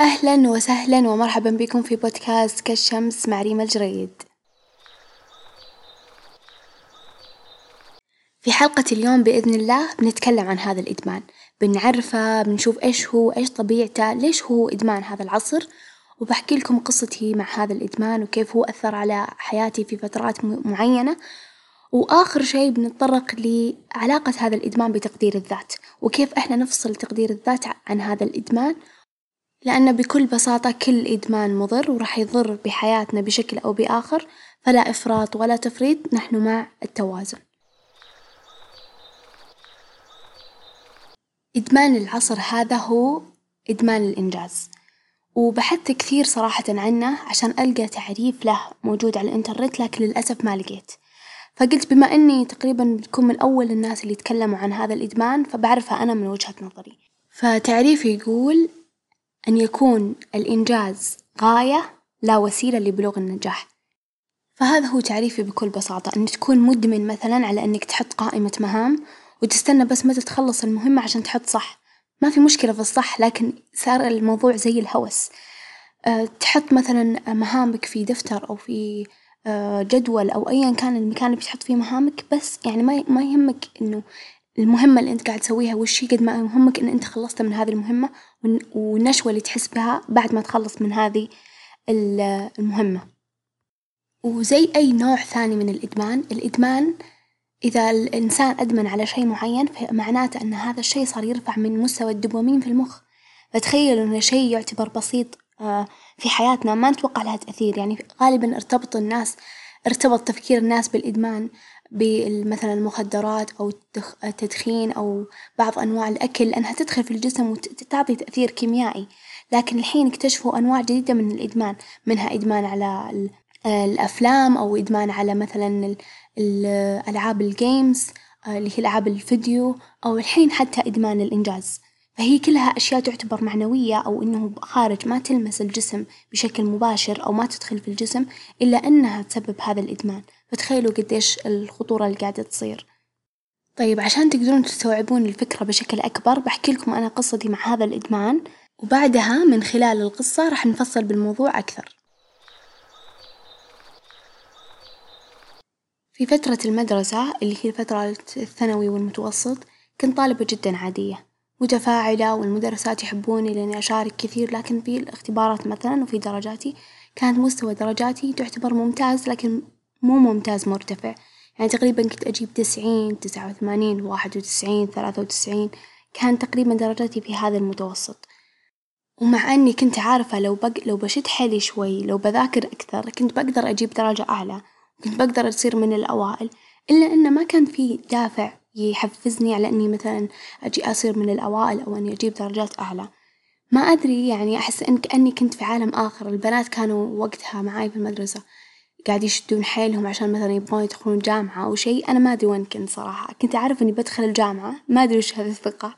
أهلا وسهلا ومرحبا بكم في بودكاست كالشمس مع ريما الجريد. في حلقة اليوم بإذن الله بنتكلم عن هذا الإدمان، بنعرفه بنشوف إيش هو إيش طبيعته ليش هو إدمان هذا العصر، وبحكي لكم قصتي مع هذا الإدمان وكيف هو أثر على حياتي في فترات معينة، وآخر شي بنتطرق لعلاقة هذا الإدمان بتقدير الذات، وكيف إحنا نفصل تقدير الذات عن هذا الإدمان. لأن بكل بساطة كل إدمان مضر وراح يضر بحياتنا بشكل أو بآخر، فلا إفراط ولا تفريط نحن مع التوازن. إدمان العصر هذا هو إدمان الإنجاز، وبحثت كثير صراحة عنه عشان ألقى تعريف له موجود على الإنترنت لكن للأسف ما لقيت، فقلت بما إني تقريبا بكون من أول الناس اللي يتكلموا عن هذا الإدمان فبعرفه أنا من وجهة نظري، فتعريفه يقول أن يكون الإنجاز غاية لا وسيلة لبلوغ النجاح، فهذا هو تعريفي بكل بساطة إن تكون مدمن مثلا على إنك تحط قائمة مهام وتستنى بس متى تخلص المهمة عشان تحط صح، ما في مشكلة في الصح لكن صار الموضوع زي الهوس، تحط مثلا مهامك في دفتر أو في جدول أو أيا كان المكان اللي بتحط فيه مهامك بس يعني ما ما يهمك إنه المهمة اللي أنت قاعد تسويها وش هي قد ما يهمك إن أنت خلصت من هذه المهمة والنشوة اللي تحس بها بعد ما تخلص من هذه المهمة، وزي أي نوع ثاني من الإدمان، الإدمان إذا الإنسان أدمن على شي معين فمعناته إن هذا الشي صار يرفع من مستوى الدوبامين في المخ، فتخيلوا إنه شي يعتبر بسيط في حياتنا ما نتوقع له تأثير. يعني غالبا ارتبط الناس ارتبط تفكير الناس بالإدمان بمثلا المخدرات أو التدخين أو بعض أنواع الأكل لأنها تدخل في الجسم وتعطي تأثير كيميائي، لكن الحين اكتشفوا أنواع جديدة من الإدمان منها إدمان على الأفلام أو إدمان على مثلا الألعاب الجيمز اللي هي ألعاب الفيديو أو الحين حتى إدمان الإنجاز، فهي كلها أشياء تعتبر معنوية أو إنه خارج ما تلمس الجسم بشكل مباشر أو ما تدخل في الجسم إلا إنها تسبب هذا الإدمان، فتخيلوا قديش الخطورة اللي قاعدة تصير. طيب عشان تقدرون تستوعبون الفكرة بشكل أكبر بحكي لكم أنا قصتي مع هذا الإدمان، وبعدها من خلال القصة راح نفصل بالموضوع أكثر. في فترة المدرسة اللي هي فترة الثانوي والمتوسط كنت طالبة جدا عادية متفاعلة والمدرسات يحبوني لإني أشارك كثير لكن في الاختبارات مثلا وفي درجاتي كانت مستوى درجاتي تعتبر ممتاز لكن مو ممتاز مرتفع، يعني تقريبا كنت أجيب تسعين تسعة وثمانين واحد وتسعين ثلاثة وتسعين كان تقريبا درجاتي في هذا المتوسط، ومع إني كنت عارفة لو بق لو بشد حيلي شوي لو بذاكر أكثر كنت بقدر أجيب درجة أعلى، كنت بقدر أصير من الأوائل، إلا إنه ما كان في دافع يحفزني على إني مثلا أجي أصير من الأوائل أو إني أجيب درجات أعلى، ما أدري يعني أحس إن كأني كنت في عالم آخر، البنات كانوا وقتها معاي في المدرسة قاعد يشدون حيلهم عشان مثلا يبغون يدخلون جامعة أو شي، أنا ما أدري وين كنت صراحة، كنت أعرف إني بدخل الجامعة ما أدري وش هذي الثقة،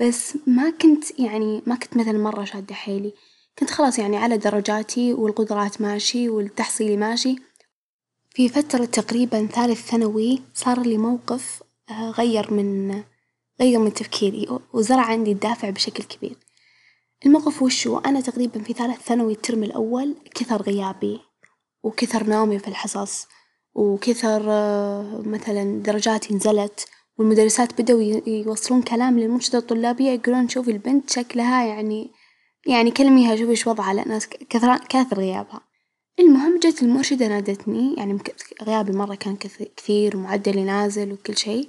بس ما كنت يعني ما كنت مثلا مرة شادة حيلي، كنت خلاص يعني على درجاتي والقدرات ماشي والتحصيلي ماشي، في فترة تقريبا ثالث ثانوي صار لي موقف غير من غير من تفكيري وزرع عندي الدافع بشكل كبير، الموقف وش هو؟ أنا تقريبا في ثالث ثانوي الترم الأول كثر غيابي وكثر نومي في الحصص وكثر مثلا درجاتي نزلت والمدرسات بدأوا يوصلون كلام للمنشدة الطلابية يقولون شوفي البنت شكلها يعني يعني كلميها شوفي إيش وضعها لأن كثر كاثر غيابها، المهم جت المرشدة نادتني يعني غيابي مرة كان كثير ومعدلي نازل وكل شي،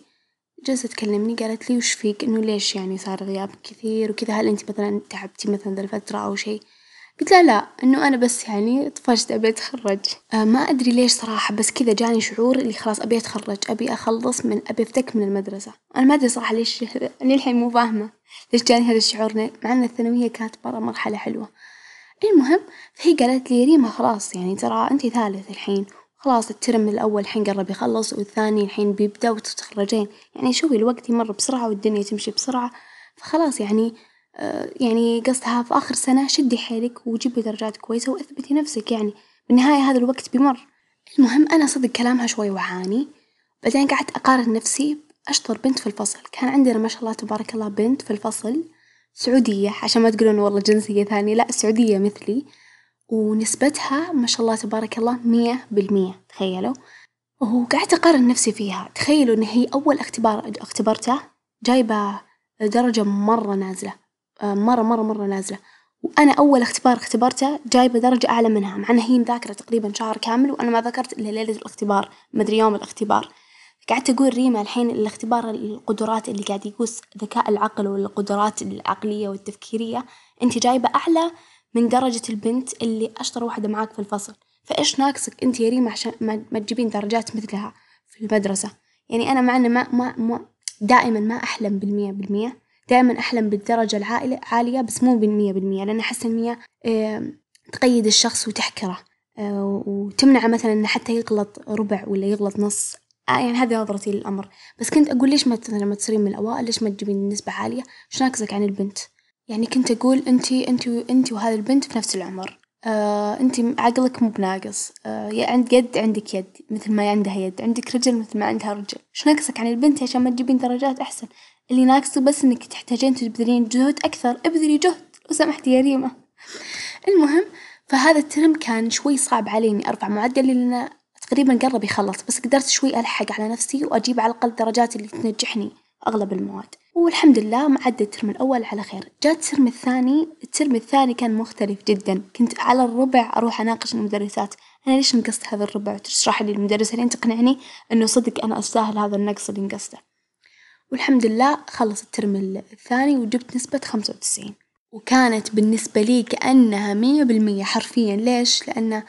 جلست تكلمني قالت لي وش فيك؟ إنه ليش يعني صار غيابك كثير وكذا؟ هل إنتي مثلا تعبتي مثلا ذا الفترة أو شي؟ قلت لها لا إنه أنا بس يعني طفشت أبي أتخرج، ما أدري ليش صراحة بس كذا جاني شعور اللي خلاص أبي أتخرج أبي أخلص من أبي أفتك من المدرسة، أنا ما أدري صراحة ليش للحين مو فاهمة ليش جاني هذا الشعور مع إن الثانوية كانت مرة مرحلة حلوة، المهم فهي قالت لي ريما خلاص يعني ترى إنتي ثالث الحين خلاص الترم الأول الحين قرب يخلص والثاني الحين بيبدأ وتتخرجين، يعني شوفي الوقت يمر بسرعة والدنيا تمشي بسرعة، فخلاص يعني يعني قصدها في آخر سنة شدي حيلك وجيبي درجات كويسة وأثبتي نفسك. يعني بالنهاية هذا الوقت بيمر، المهم أنا صدق كلامها شوي وعاني، بعدين قعدت أقارن نفسي. أشطر بنت في الفصل، كان عندنا ما شاء الله تبارك الله بنت في الفصل. سعودية عشان ما تقولون والله جنسية ثانية. لا سعودية مثلي، ونسبتها ما شاء الله تبارك الله مية بالمية تخيلوا، وقعدت أقارن نفسي فيها، تخيلوا إن هي أول اختبار اختبرته جايبة درجة مرة نازلة مرة مرة مرة نازلة، وأنا أول اختبار اختبرته جايبة درجة أعلى منها مع إن هي مذاكرة تقريبا شهر كامل وأنا ما ذاكرت إلا ليلة الاختبار ما أدري يوم الاختبار، قعدت أقول ريما الحين الاختبار القدرات اللي قاعد يقوس ذكاء العقل والقدرات العقلية والتفكيرية أنت جايبة أعلى من درجة البنت اللي أشطر واحدة معاك في الفصل، فإيش ناقصك أنت يا ريما عشان ما تجيبين درجات مثلها في المدرسة؟ يعني أنا مع إنه ما ما ما دائما ما أحلم بالمية بالمية، دائما أحلم بالدرجة العالية عالية بس مو بالمية بالمية لأن أحس المية تقيد الشخص وتحكره، وتمنعه مثلا إنه حتى يغلط ربع ولا يغلط نص، يعني هذي نظرتي للأمر، بس كنت أقول ليش ما لما تصيرين من الأوائل ليش ما تجيبين نسبة عالية؟ إيش ناقصك عن البنت؟ يعني كنت أقول أنتي أنتي أنتي وهذي البنت في نفس العمر، أنتي عقلك مو بناقص، عند يد عندك يد مثل ما عندها يد، عندك رجل مثل ما عندها رجل، إيش ناقصك عن البنت عشان ما تجيبين درجات أحسن؟ اللي ناقصك بس إنك تحتاجين تبذلين جهد أكثر، ابذلي جهد لو سمحتِ يا ريما، المهم فهذا الترم كان شوي صعب علي إني أرفع معدلي لأنه تقريبا قرب يخلص بس قدرت شوي ألحق على نفسي وأجيب على الأقل الدرجات اللي تنجحني أغلب المواد، والحمد لله ما عدى الترم الأول على خير، جاء الترم الثاني، الترم الثاني كان مختلف جدا، كنت على الربع أروح أناقش المدرسات، أنا ليش نقصت هذا الربع؟ وتشرح لي المدرسة لين تقنعني إنه صدق أنا أستاهل هذا النقص اللي نقصته، والحمد لله خلص الترم الثاني وجبت نسبة خمسة وتسعين، وكانت بالنسبة لي كأنها مية بالمية حرفيا. ليش؟ لأنه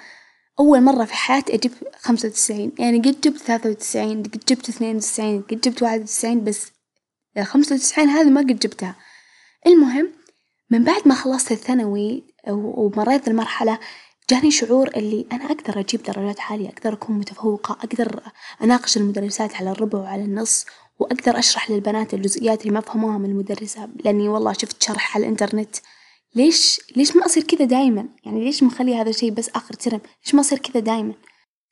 أول مرة في حياتي أجيب خمسة وتسعين، يعني قد جبت ثلاثة وتسعين قد جبت اثنين وتسعين قد جبت واحد وتسعين بس خمسة وتسعين هذي ما قد جبتها، المهم من بعد ما خلصت الثانوي ومريت المرحلة جاني شعور اللي أنا أقدر أجيب درجات عالية أقدر أكون متفوقة أقدر أناقش المدرسات على الربع وعلى النص، وأقدر أشرح للبنات الجزئيات اللي ما فهموها من المدرسة لأني والله شفت شرح على الإنترنت، ليش ليش ما أصير كذا دايما؟ يعني ليش مخلية هذا الشي بس آخر ترم؟ ليش ما أصير كذا دايما؟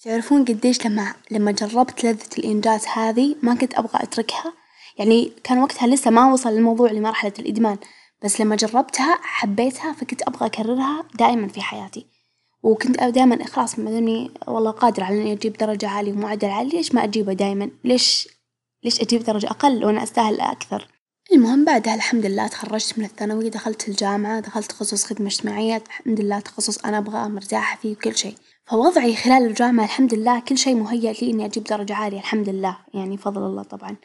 تعرفون قديش لما لما جربت لذة الإنجاز هذي ما كنت أبغى أتركها، يعني كان وقتها لسه ما وصل الموضوع لمرحلة الإدمان، بس لما جربتها حبيتها فكنت أبغى أكررها دائما في حياتي، وكنت دائما خلاص ما دامني والله قادرة على إني أجيب درجة عالية ومعدل عالي ليش ما أجيبه دايما؟ ليش ليش أجيب درجة أقل وأنا أستاهل أكثر؟ المهم بعدها الحمد لله تخرجت من الثانوي دخلت الجامعة دخلت تخصص خدمة اجتماعية الحمد لله تخصص أنا أبغاه مرتاحة فيه وكل شي، فوضعي خلال الجامعة الحمد لله كل شي مهيأ لي إني أجيب درجة عالية الحمد لله يعني فضل الله طبعًا،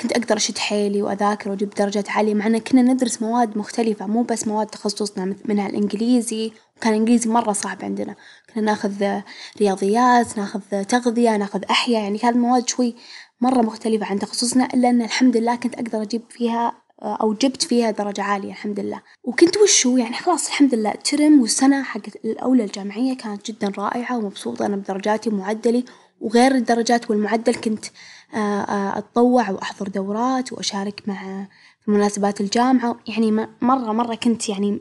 كنت أقدر أشد حيلي وأذاكر وأجيب درجات عالية مع إن كنا ندرس مواد مختلفة مو بس مواد تخصصنا منها الإنجليزي وكان الإنجليزي مرة صعب عندنا، كنا ناخذ رياضيات ناخذ تغذية ناخذ أحياء يعني كانت مواد شوي مرة مختلفة عن تخصصنا إلا إن الحمد لله كنت أقدر أجيب فيها أو جبت فيها درجة عالية الحمد لله، وكنت وشو؟ يعني خلاص الحمد لله. الترم والسنة حقت الأولى الجامعية كانت جدا رائعة ومبسوطة أنا بدرجاتي ومعدلي، وغير الدرجات والمعدل كنت أتطوع وأحضر دورات وأشارك مع في مناسبات الجامعة. يعني مرة مرة كنت يعني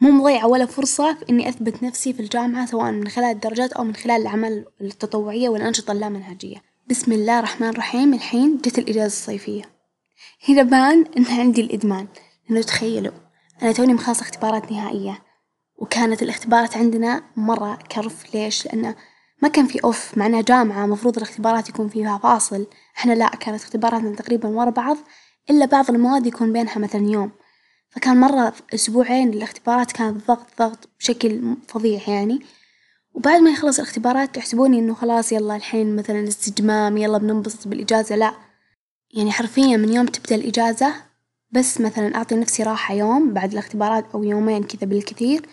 مو مضيعة ولا فرصة في إني أثبت نفسي في الجامعة سواء من خلال الدرجات أو من خلال الأعمال التطوعية والأنشطة اللامنهجية، بسم الله الرحمن الرحيم. الحين جت الإجازة الصيفية، هنا بان إن عندي الإدمان، لأنه تخيلوا أنا توني مخلصة اختبارات نهائية، وكانت الاختبارات عندنا مرة كرف. ليش؟ لأنه ما كان في أوف مع إنها جامعة مفروض الاختبارات يكون فيها فاصل، إحنا لا كانت اختباراتنا تقريبا ورا بعض إلا بعض المواد يكون بينها مثلا يوم، فكان مرة أسبوعين الاختبارات كانت ضغط ضغط بشكل فظيع يعني، وبعد ما يخلص الاختبارات يحسبوني إنه خلاص يلا الحين مثلا استجمام يلا بننبسط بالإجازة. لا، يعني حرفيا من يوم تبدأ الإجازة بس مثلا أعطي نفسي راحة يوم بعد الاختبارات أو يومين كذا بالكثير،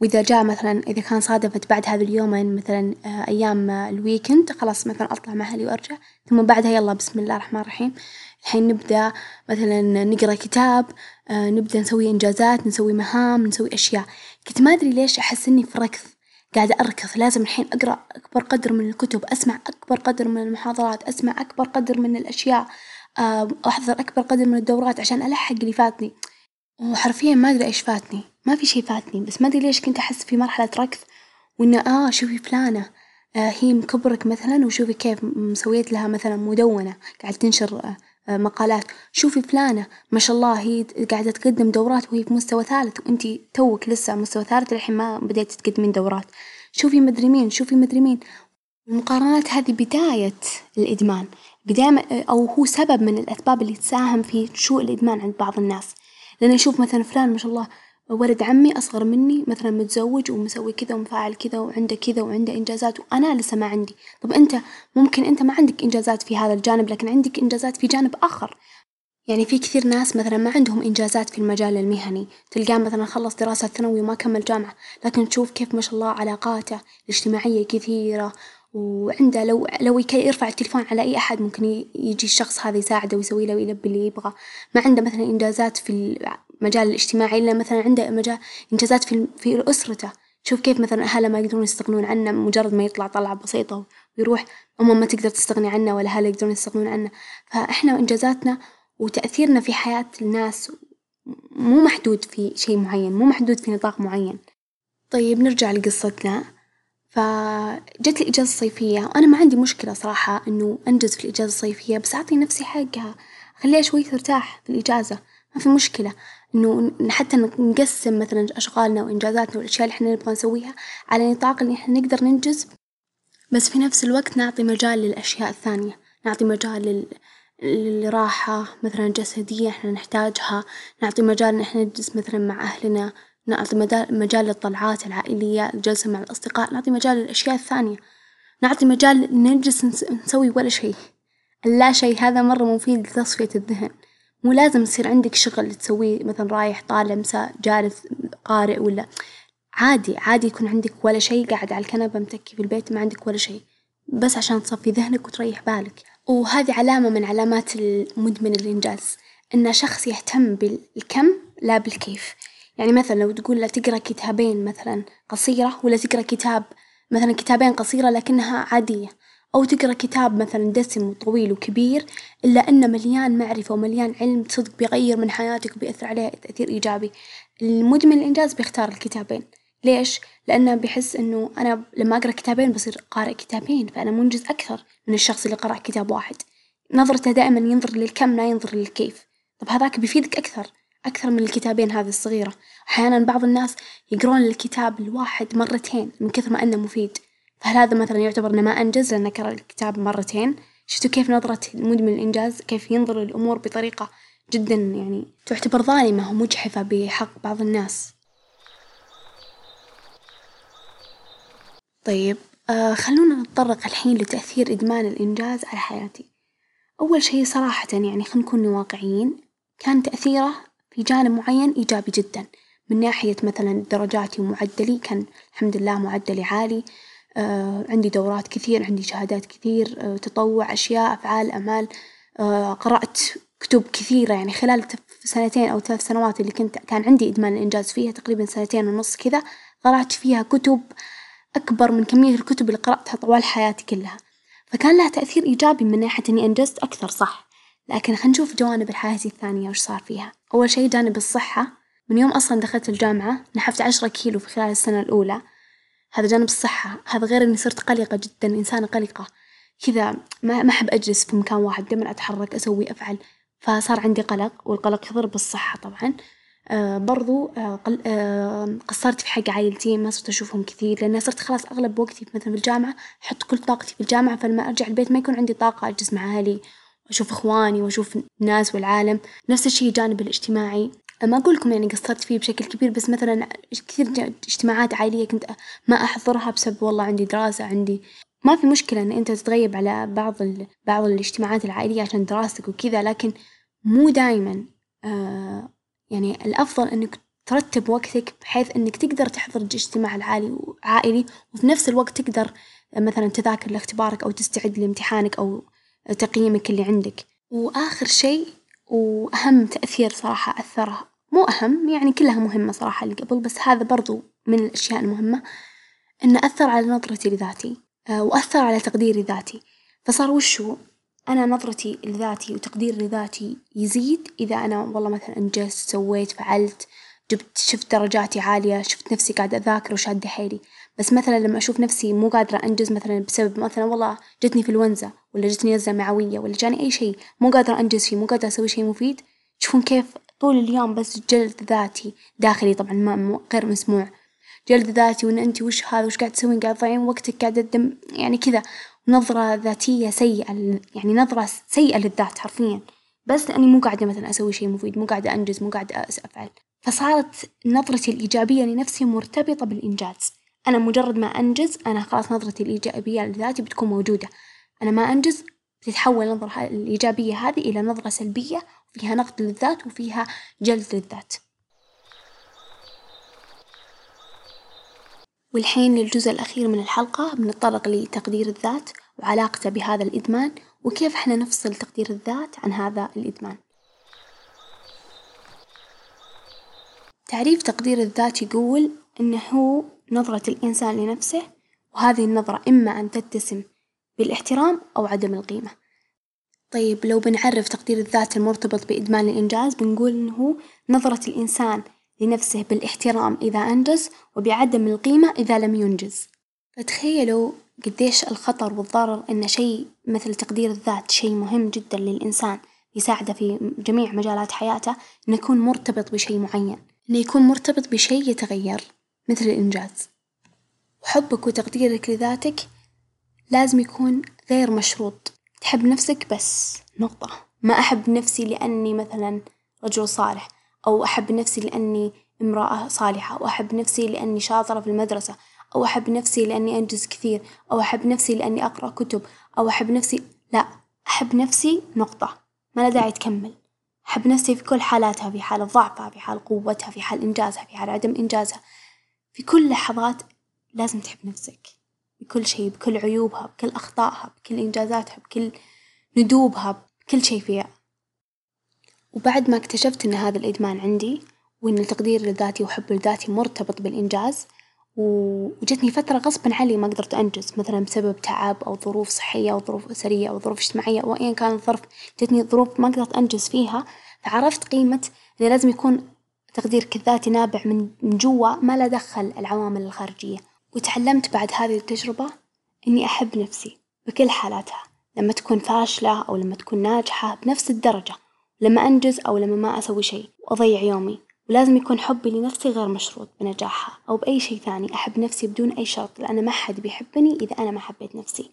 وإذا جاء مثلا إذا كان صادفت بعد هذا اليومين مثلا أيام الويكند خلاص مثلا أطلع مع أهلي وأرجع، ثم بعدها يلا بسم الله الرحمن الرحيم. الحين نبدأ مثلا نقرأ كتاب نبدأ نسوي إنجازات نسوي مهام نسوي أشياء، كنت ما أدري ليش أحس إني في ركض قاعدة أركض. لازم الحين أقرأ أكبر قدر من الكتب أسمع أكبر قدر من المحاضرات أسمع أكبر قدر من الأشياء أحضر أكبر قدر من الدورات عشان ألحق اللي فاتني، وحرفيا ما أدري إيش فاتني. ما في شي فاتني بس ما أدري ليش كنت أحس في مرحلة ركض وإنه آه شوفي فلانة هي مكبرك مثلا وشوفي كيف مسويت لها مثلا مدونة قاعد تنشر مقالات. شوفي فلانة ما شاء الله هي قاعدة تقدم دورات وهي في مستوى ثالث وإنتي توك لسه مستوى ثالث للحين ما بديتي تقدمين دورات، شوفي مدري مين شوفي مدري مين، المقارنات هذي بداية الإدمان، بداية أو هو سبب من الأسباب اللي تساهم في نشوء الإدمان عند بعض الناس، لأن أشوف مثلا فلان ما شاء الله ولد عمي أصغر مني مثلا متزوج ومسوي كذا ومفعل كذا وعنده كذا وعنده إنجازات وأنا لسه ما عندي، طب إنت ممكن إنت ما عندك إنجازات في هذا الجانب لكن عندك إنجازات في جانب آخر، يعني في كثير ناس مثلا ما عندهم إنجازات في المجال المهني، تلقاه مثلا خلص دراسة ثانوي وما كمل جامعة، لكن تشوف كيف ما شاء الله علاقاته الاجتماعية كثيرة وعنده لو لو يرفع التليفون على أي أحد ممكن يجي الشخص هذا يساعده ويسوي له ويلبي اللي يبغى، ما عنده مثلا إنجازات في المجال الاجتماعي إلا مثلا عنده مجال إنجازات في في أسرته، شوف كيف مثلا أهله ما يقدرون يستغنون عنه مجرد ما يطلع طلعة بسيطة ويروح أمه ما تقدر تستغني عنه ولا أهله يقدرون يستغنون عنه، فإحنا إنجازاتنا وتأثيرنا في حياة الناس مو محدود في شي معين، مو محدود في نطاق معين، طيب نرجع لقصتنا، فجت الإجازة الصيفية وأنا ما عندي مشكلة صراحة إنه أنجز في الإجازة الصيفية بس أعطي نفسي حقها، أخليها شوي ترتاح في الإجازة. ما في مشكلة، إنه حتى نقسم مثلا أشغالنا وإنجازاتنا والأشياء اللي إحنا نبغى نسويها على نطاق إن إحنا نقدر ننجز، بس في نفس الوقت نعطي مجال للأشياء الثانية، نعطي مجال لل للراحة مثلا جسدية إحنا نحتاجها، نعطي مجال إن إحنا نجلس مثلا مع أهلنا، نعطي مجال للطلعات العائلية، الجلسة مع الأصدقاء، نعطي مجال للأشياء الثانية، نعطي مجال نجلس نسوي ولا شي، اللا شي هذا مرة مفيد لتصفية الذهن، مو لازم يصير عندك شغل تسويه مثلا رايح طالع مساء جالس قارئ ولا. عادي عادي يكون عندك ولا شي قاعد على الكنبة متكي في البيت ما عندك ولا شي، بس عشان تصفي ذهنك وتريح بالك، وهذي علامة من علامات المدمن الإنجاز. إنه شخص يهتم بالكم لا بالكيف، يعني مثلا لو تقول له تقرأ كتابين مثلا قصيرة ولا تقرأ كتاب مثلا كتابين قصيرة لكنها عادية، أو تقرأ كتاب مثلا دسم وطويل وكبير إلا إنه مليان معرفة ومليان علم صدق بيغير من حياتك وبيأثر عليها تأثير إيجابي، المدمن الإنجاز بيختار الكتابين، ليش؟ لأنه بيحس إنه أنا لما أقرأ كتابين بصير قارئ كتابين فأنا منجز أكثر من الشخص اللي قرأ كتاب واحد، نظرته دائما ينظر للكم لا ينظر للكيف، طب هذاك بيفيدك أكثر. أكثر من الكتابين هذي الصغيرة، أحيانا بعض الناس يقرون الكتاب الواحد مرتين من كثر ما إنه مفيد، فهل هذا مثلا يعتبر إنه ما أنجز لأنه قرأ الكتاب مرتين؟ شفتوا كيف نظرة المدمن الإنجاز كيف ينظر للأمور بطريقة جدا يعني تعتبر ظالمة ومجحفة بحق بعض الناس. طيب آه خلونا نتطرق الحين لتأثير إدمان الإنجاز على حياتي، أول شي صراحة يعني خلينا نكون واقعيين، كان تأثيره في جانب معين إيجابي جدا. من ناحية مثلا درجاتي ومعدلي كان الحمد لله معدلي عالي، آه عندي دورات كثير عندي شهادات كثير آه تطوع أشياء أفعال أعمال آه قرأت كتب كثيرة. يعني خلال سنتين أو ثلاث سنوات اللي كنت كان عندي إدمان الإنجاز فيها تقريبا سنتين ونص كذا قرأت فيها كتب أكبر من كمية الكتب اللي قرأتها طوال حياتي كلها، فكان لها تأثير إيجابي من ناحية إني أنجزت أكثر صح، لكن خلينا نشوف جوانب الحياة الثانية وش صار فيها، أول شي جانب الصحة. من يوم أصلا دخلت الجامعة نحفت عشرة كيلو في خلال السنة الأولى، هذا جانب الصحة، هذا غير إني صرت قلقة جدا إنسانة قلقة. كذا ما ما أحب أجلس في مكان واحد. دايما أتحرك أسوي أفعل، فصار عندي قلق والقلق يضر بالصحة طبعًا. آه برضو آه قل آه قصرت في حق عائلتي ما صرت أشوفهم كثير. لأن صرت خلاص أغلب وقتي مثلا في الجامعة أحط كل طاقتي في الجامعة فلما أرجع البيت ما يكون عندي طاقة أجلس مع أهلي. وأشوف إخواني وأشوف الناس والعالم، نفس الشي الجانب الاجتماعي، ما أقول لكم يعني قصرت فيه بشكل كبير بس مثلا كثير اجتماعات عائلية كنت ما أحضرها بسبب والله عندي دراسة عندي ما في مشكلة إن أنت تتغيب على بعض ال بعض الاجتماعات العائلية عشان دراستك وكذا لكن مو دايمًا آه يعني الأفضل إنك ترتب وقتك بحيث إنك تقدر تحضر الاجتماع العالي عائلي وفي نفس الوقت تقدر مثلا تذاكر لاختبارك أو تستعد لامتحانك أو تقييمك اللي عندك، وآخر شي وأهم تأثير صراحة أثره مو أهم يعني كلها مهمة صراحة اللي قبل بس هذا برضو من الأشياء المهمة إنه أثر على نظرتي لذاتي وأثر على تقديري ذاتي، فصار وشو؟ أنا نظرتي لذاتي وتقديري لذاتي يزيد إذا أنا والله مثلا أنجزت سويت فعلت جبت شفت درجاتي عالية شفت نفسي قاعدة أذاكر وشادة حيلي، بس مثلا لما أشوف نفسي مو قادرة أنجز مثلا بسبب مثلا والله جتني إنفلونزا ولا جتني نزلة معوية ولا جاني أي شي مو قادرة أنجز فيه مو قادرة أسوي شي مفيد. تشوفون كيف طول اليوم بس جلد ذاتي داخلي طبعا ما غير مسموع. جلد ذاتي وإن أنتي وش هذا وش قاعد تسوين؟ قاعد تضيعين وقتك قاعدة تدم يعني كذا. نظرة ذاتية سيئة يعني نظرة سيئة للذات حرفيًا. بس لأني مو قاعدة مثلًا أسوي شي مفيد مو قاعدة أنجز مو قاعدة أفعل، فصارت نظرتي الإيجابية لنفسي مرتبطة بالإنجاز، أنا مجرد ما أنجز أنا خلاص نظرتي الإيجابية لذاتي بتكون موجودة، أنا ما أنجز بتتحول النظرة الإيجابية هذي إلى نظرة سلبية فيها نقد للذات وفيها جلد للذات. والحين للجزء الأخير من الحلقة بنتطرق لتقدير الذات وعلاقته بهذا الإدمان وكيف إحنا نفصل تقدير الذات عن هذا الإدمان. تعريف تقدير الذات يقول إنه هو نظرة الإنسان لنفسه وهذه النظرة إما أن تتسم بالاحترام أو عدم القيمة. طيب لو بنعرف تقدير الذات المرتبط بإدمان الإنجاز بنقول إنه هو نظرة الإنسان لنفسه بالاحترام إذا أنجز وبعدم القيمة إذا لم ينجز، فتخيلوا قديش الخطر والضرر إن شي مثل تقدير الذات شي مهم جدا للإنسان يساعده في جميع مجالات حياته إنه يكون مرتبط بشي معين، إنه يكون مرتبط بشي يتغير مثل الإنجاز، وحبك وتقديرك لذاتك لازم يكون غير مشروط، تحب نفسك بس. نقطة، ما أحب نفسي لأني مثلا رجل صالح أو أحب نفسي لأني امرأة صالحة أو أحب نفسي لأني شاطرة في المدرسة أو أحب نفسي لأني أنجز كثير أو أحب نفسي لأني أقرأ كتب أو أحب نفسي. لا. أحب نفسي نقطة. ما له داعي تكمل. أحب نفسي في كل حالاتها في حال ضعفها في حال قوتها في حال إنجازها في حال عدم إنجازها. في كل لحظات لازم تحب نفسك. بكل شي بكل عيوبها بكل أخطائها بكل إنجازاتها بكل ندوبها بكل شي فيها. وبعد ما اكتشفت إن هذا الإدمان عندي وإن التقدير لذاتي وحب لذاتي مرتبط بالإنجاز وجتني فترة غصبًا عني ما قدرت أنجز مثلًا بسبب تعب أو ظروف صحية أو ظروف أسرية أو ظروف اجتماعية أو أيًا كان الظرف جتني ظروف ما قدرت أنجز فيها، فعرفت قيمة إنه لازم يكون تقديرك الذاتي نابع من من جوا ما له دخل العوامل الخارجية، وتعلمت بعد هذه التجربة إني أحب نفسي بكل حالاتها لما تكون فاشلة أو لما تكون ناجحة بنفس الدرجة، لما أنجز أو لما ما أسوي شي وأضيع يومي. ولازم يكون حبي لنفسي غير مشروط بنجاحها أو بأي شي ثاني. أحب نفسي بدون أي شرط لأن ما حد بيحبني إذا أنا ما حبيت نفسي،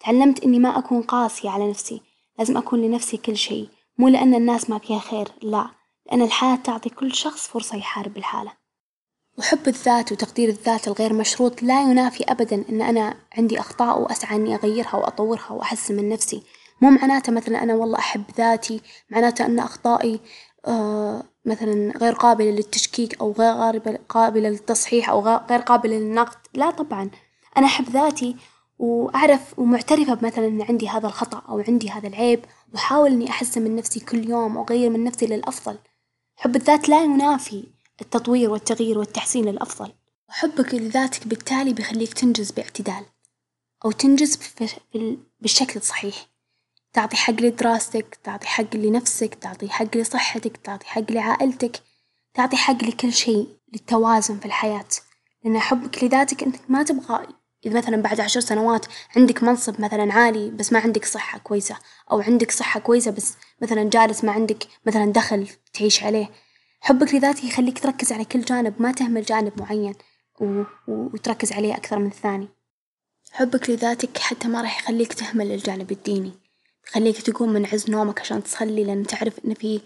تعلمت إني ما أكون قاسية على نفسي، لازم أكون لنفسي كل شي مو لأن الناس ما فيها خير لا. لأن الحياة تعطي كل شخص فرصة يحارب الحالة، وحب الذات وتقدير الذات الغير مشروط لا ينافي أبدًا إن أنا عندي أخطاء وأسعى إني أغيرها وأطورها وأحسن من نفسي، مو معناته مثلًا أنا والله أحب ذاتي معناته أن أخطائي مثلا غير قابلة للتشكيك أو غير قابلة للتصحيح أو غير قابلة للنقد، لا طبعًا. أنا أحب ذاتي وأعرف ومعترفة بمثلا إن عندي هذا الخطأ أو عندي هذا العيب وأحاول إني أحسن من نفسي كل يوم وأغير من نفسي للأفضل، حب الذات لا ينافي. التطوير والتغيير والتحسين للأفضل، وحبك لذاتك بالتالي بيخليك تنجز باعتدال أو تنجز بالشكل الصحيح. تعطي حق لدراستك تعطي حق لنفسك تعطي حق لصحتك تعطي حق لعائلتك تعطي حق لكل شي للتوازن في الحياة، لأن حبك لذاتك إنك ما تبغى إذا مثلا بعد عشر سنوات عندك منصب مثلا عالي بس ما عندك صحة كويسة أو عندك صحة كويسة بس مثلا جالس ما عندك مثلا دخل تعيش عليه، حبك لذاتك يخليك تركز على كل جانب ما تهمل جانب معين وتركز عليه أكثر من الثاني، حبك لذاتك حتى ما راح يخليك تهمل الجانب الديني. خليك تقوم من عز نومك عشان تصلي لأن تعرف إن في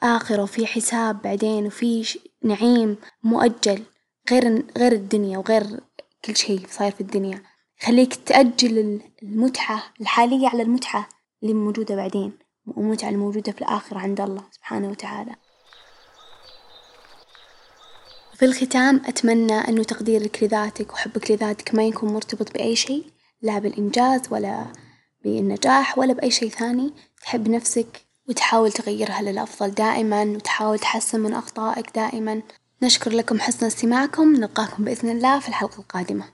آخرة وفي حساب بعدين وفي نعيم مؤجل غير غير الدنيا وغير كل شي صاير في الدنيا، خليك تأجل المتعة الحالية على المتعة اللي موجودة بعدين والمتعة الموجودة في الآخرة عند الله سبحانه وتعالى. في الختام أتمنى إنه تقديرك لذاتك وحبك لذاتك ما يكون مرتبط بأي شي لا بالإنجاز ولا بالنجاح ولا بأي شي ثاني، تحب نفسك وتحاول تغيرها للأفضل دائمًا وتحاول تحسن من أخطائك دائمًا، نشكر لكم حسن استماعكم نلقاكم بإذن الله في الحلقة القادمة.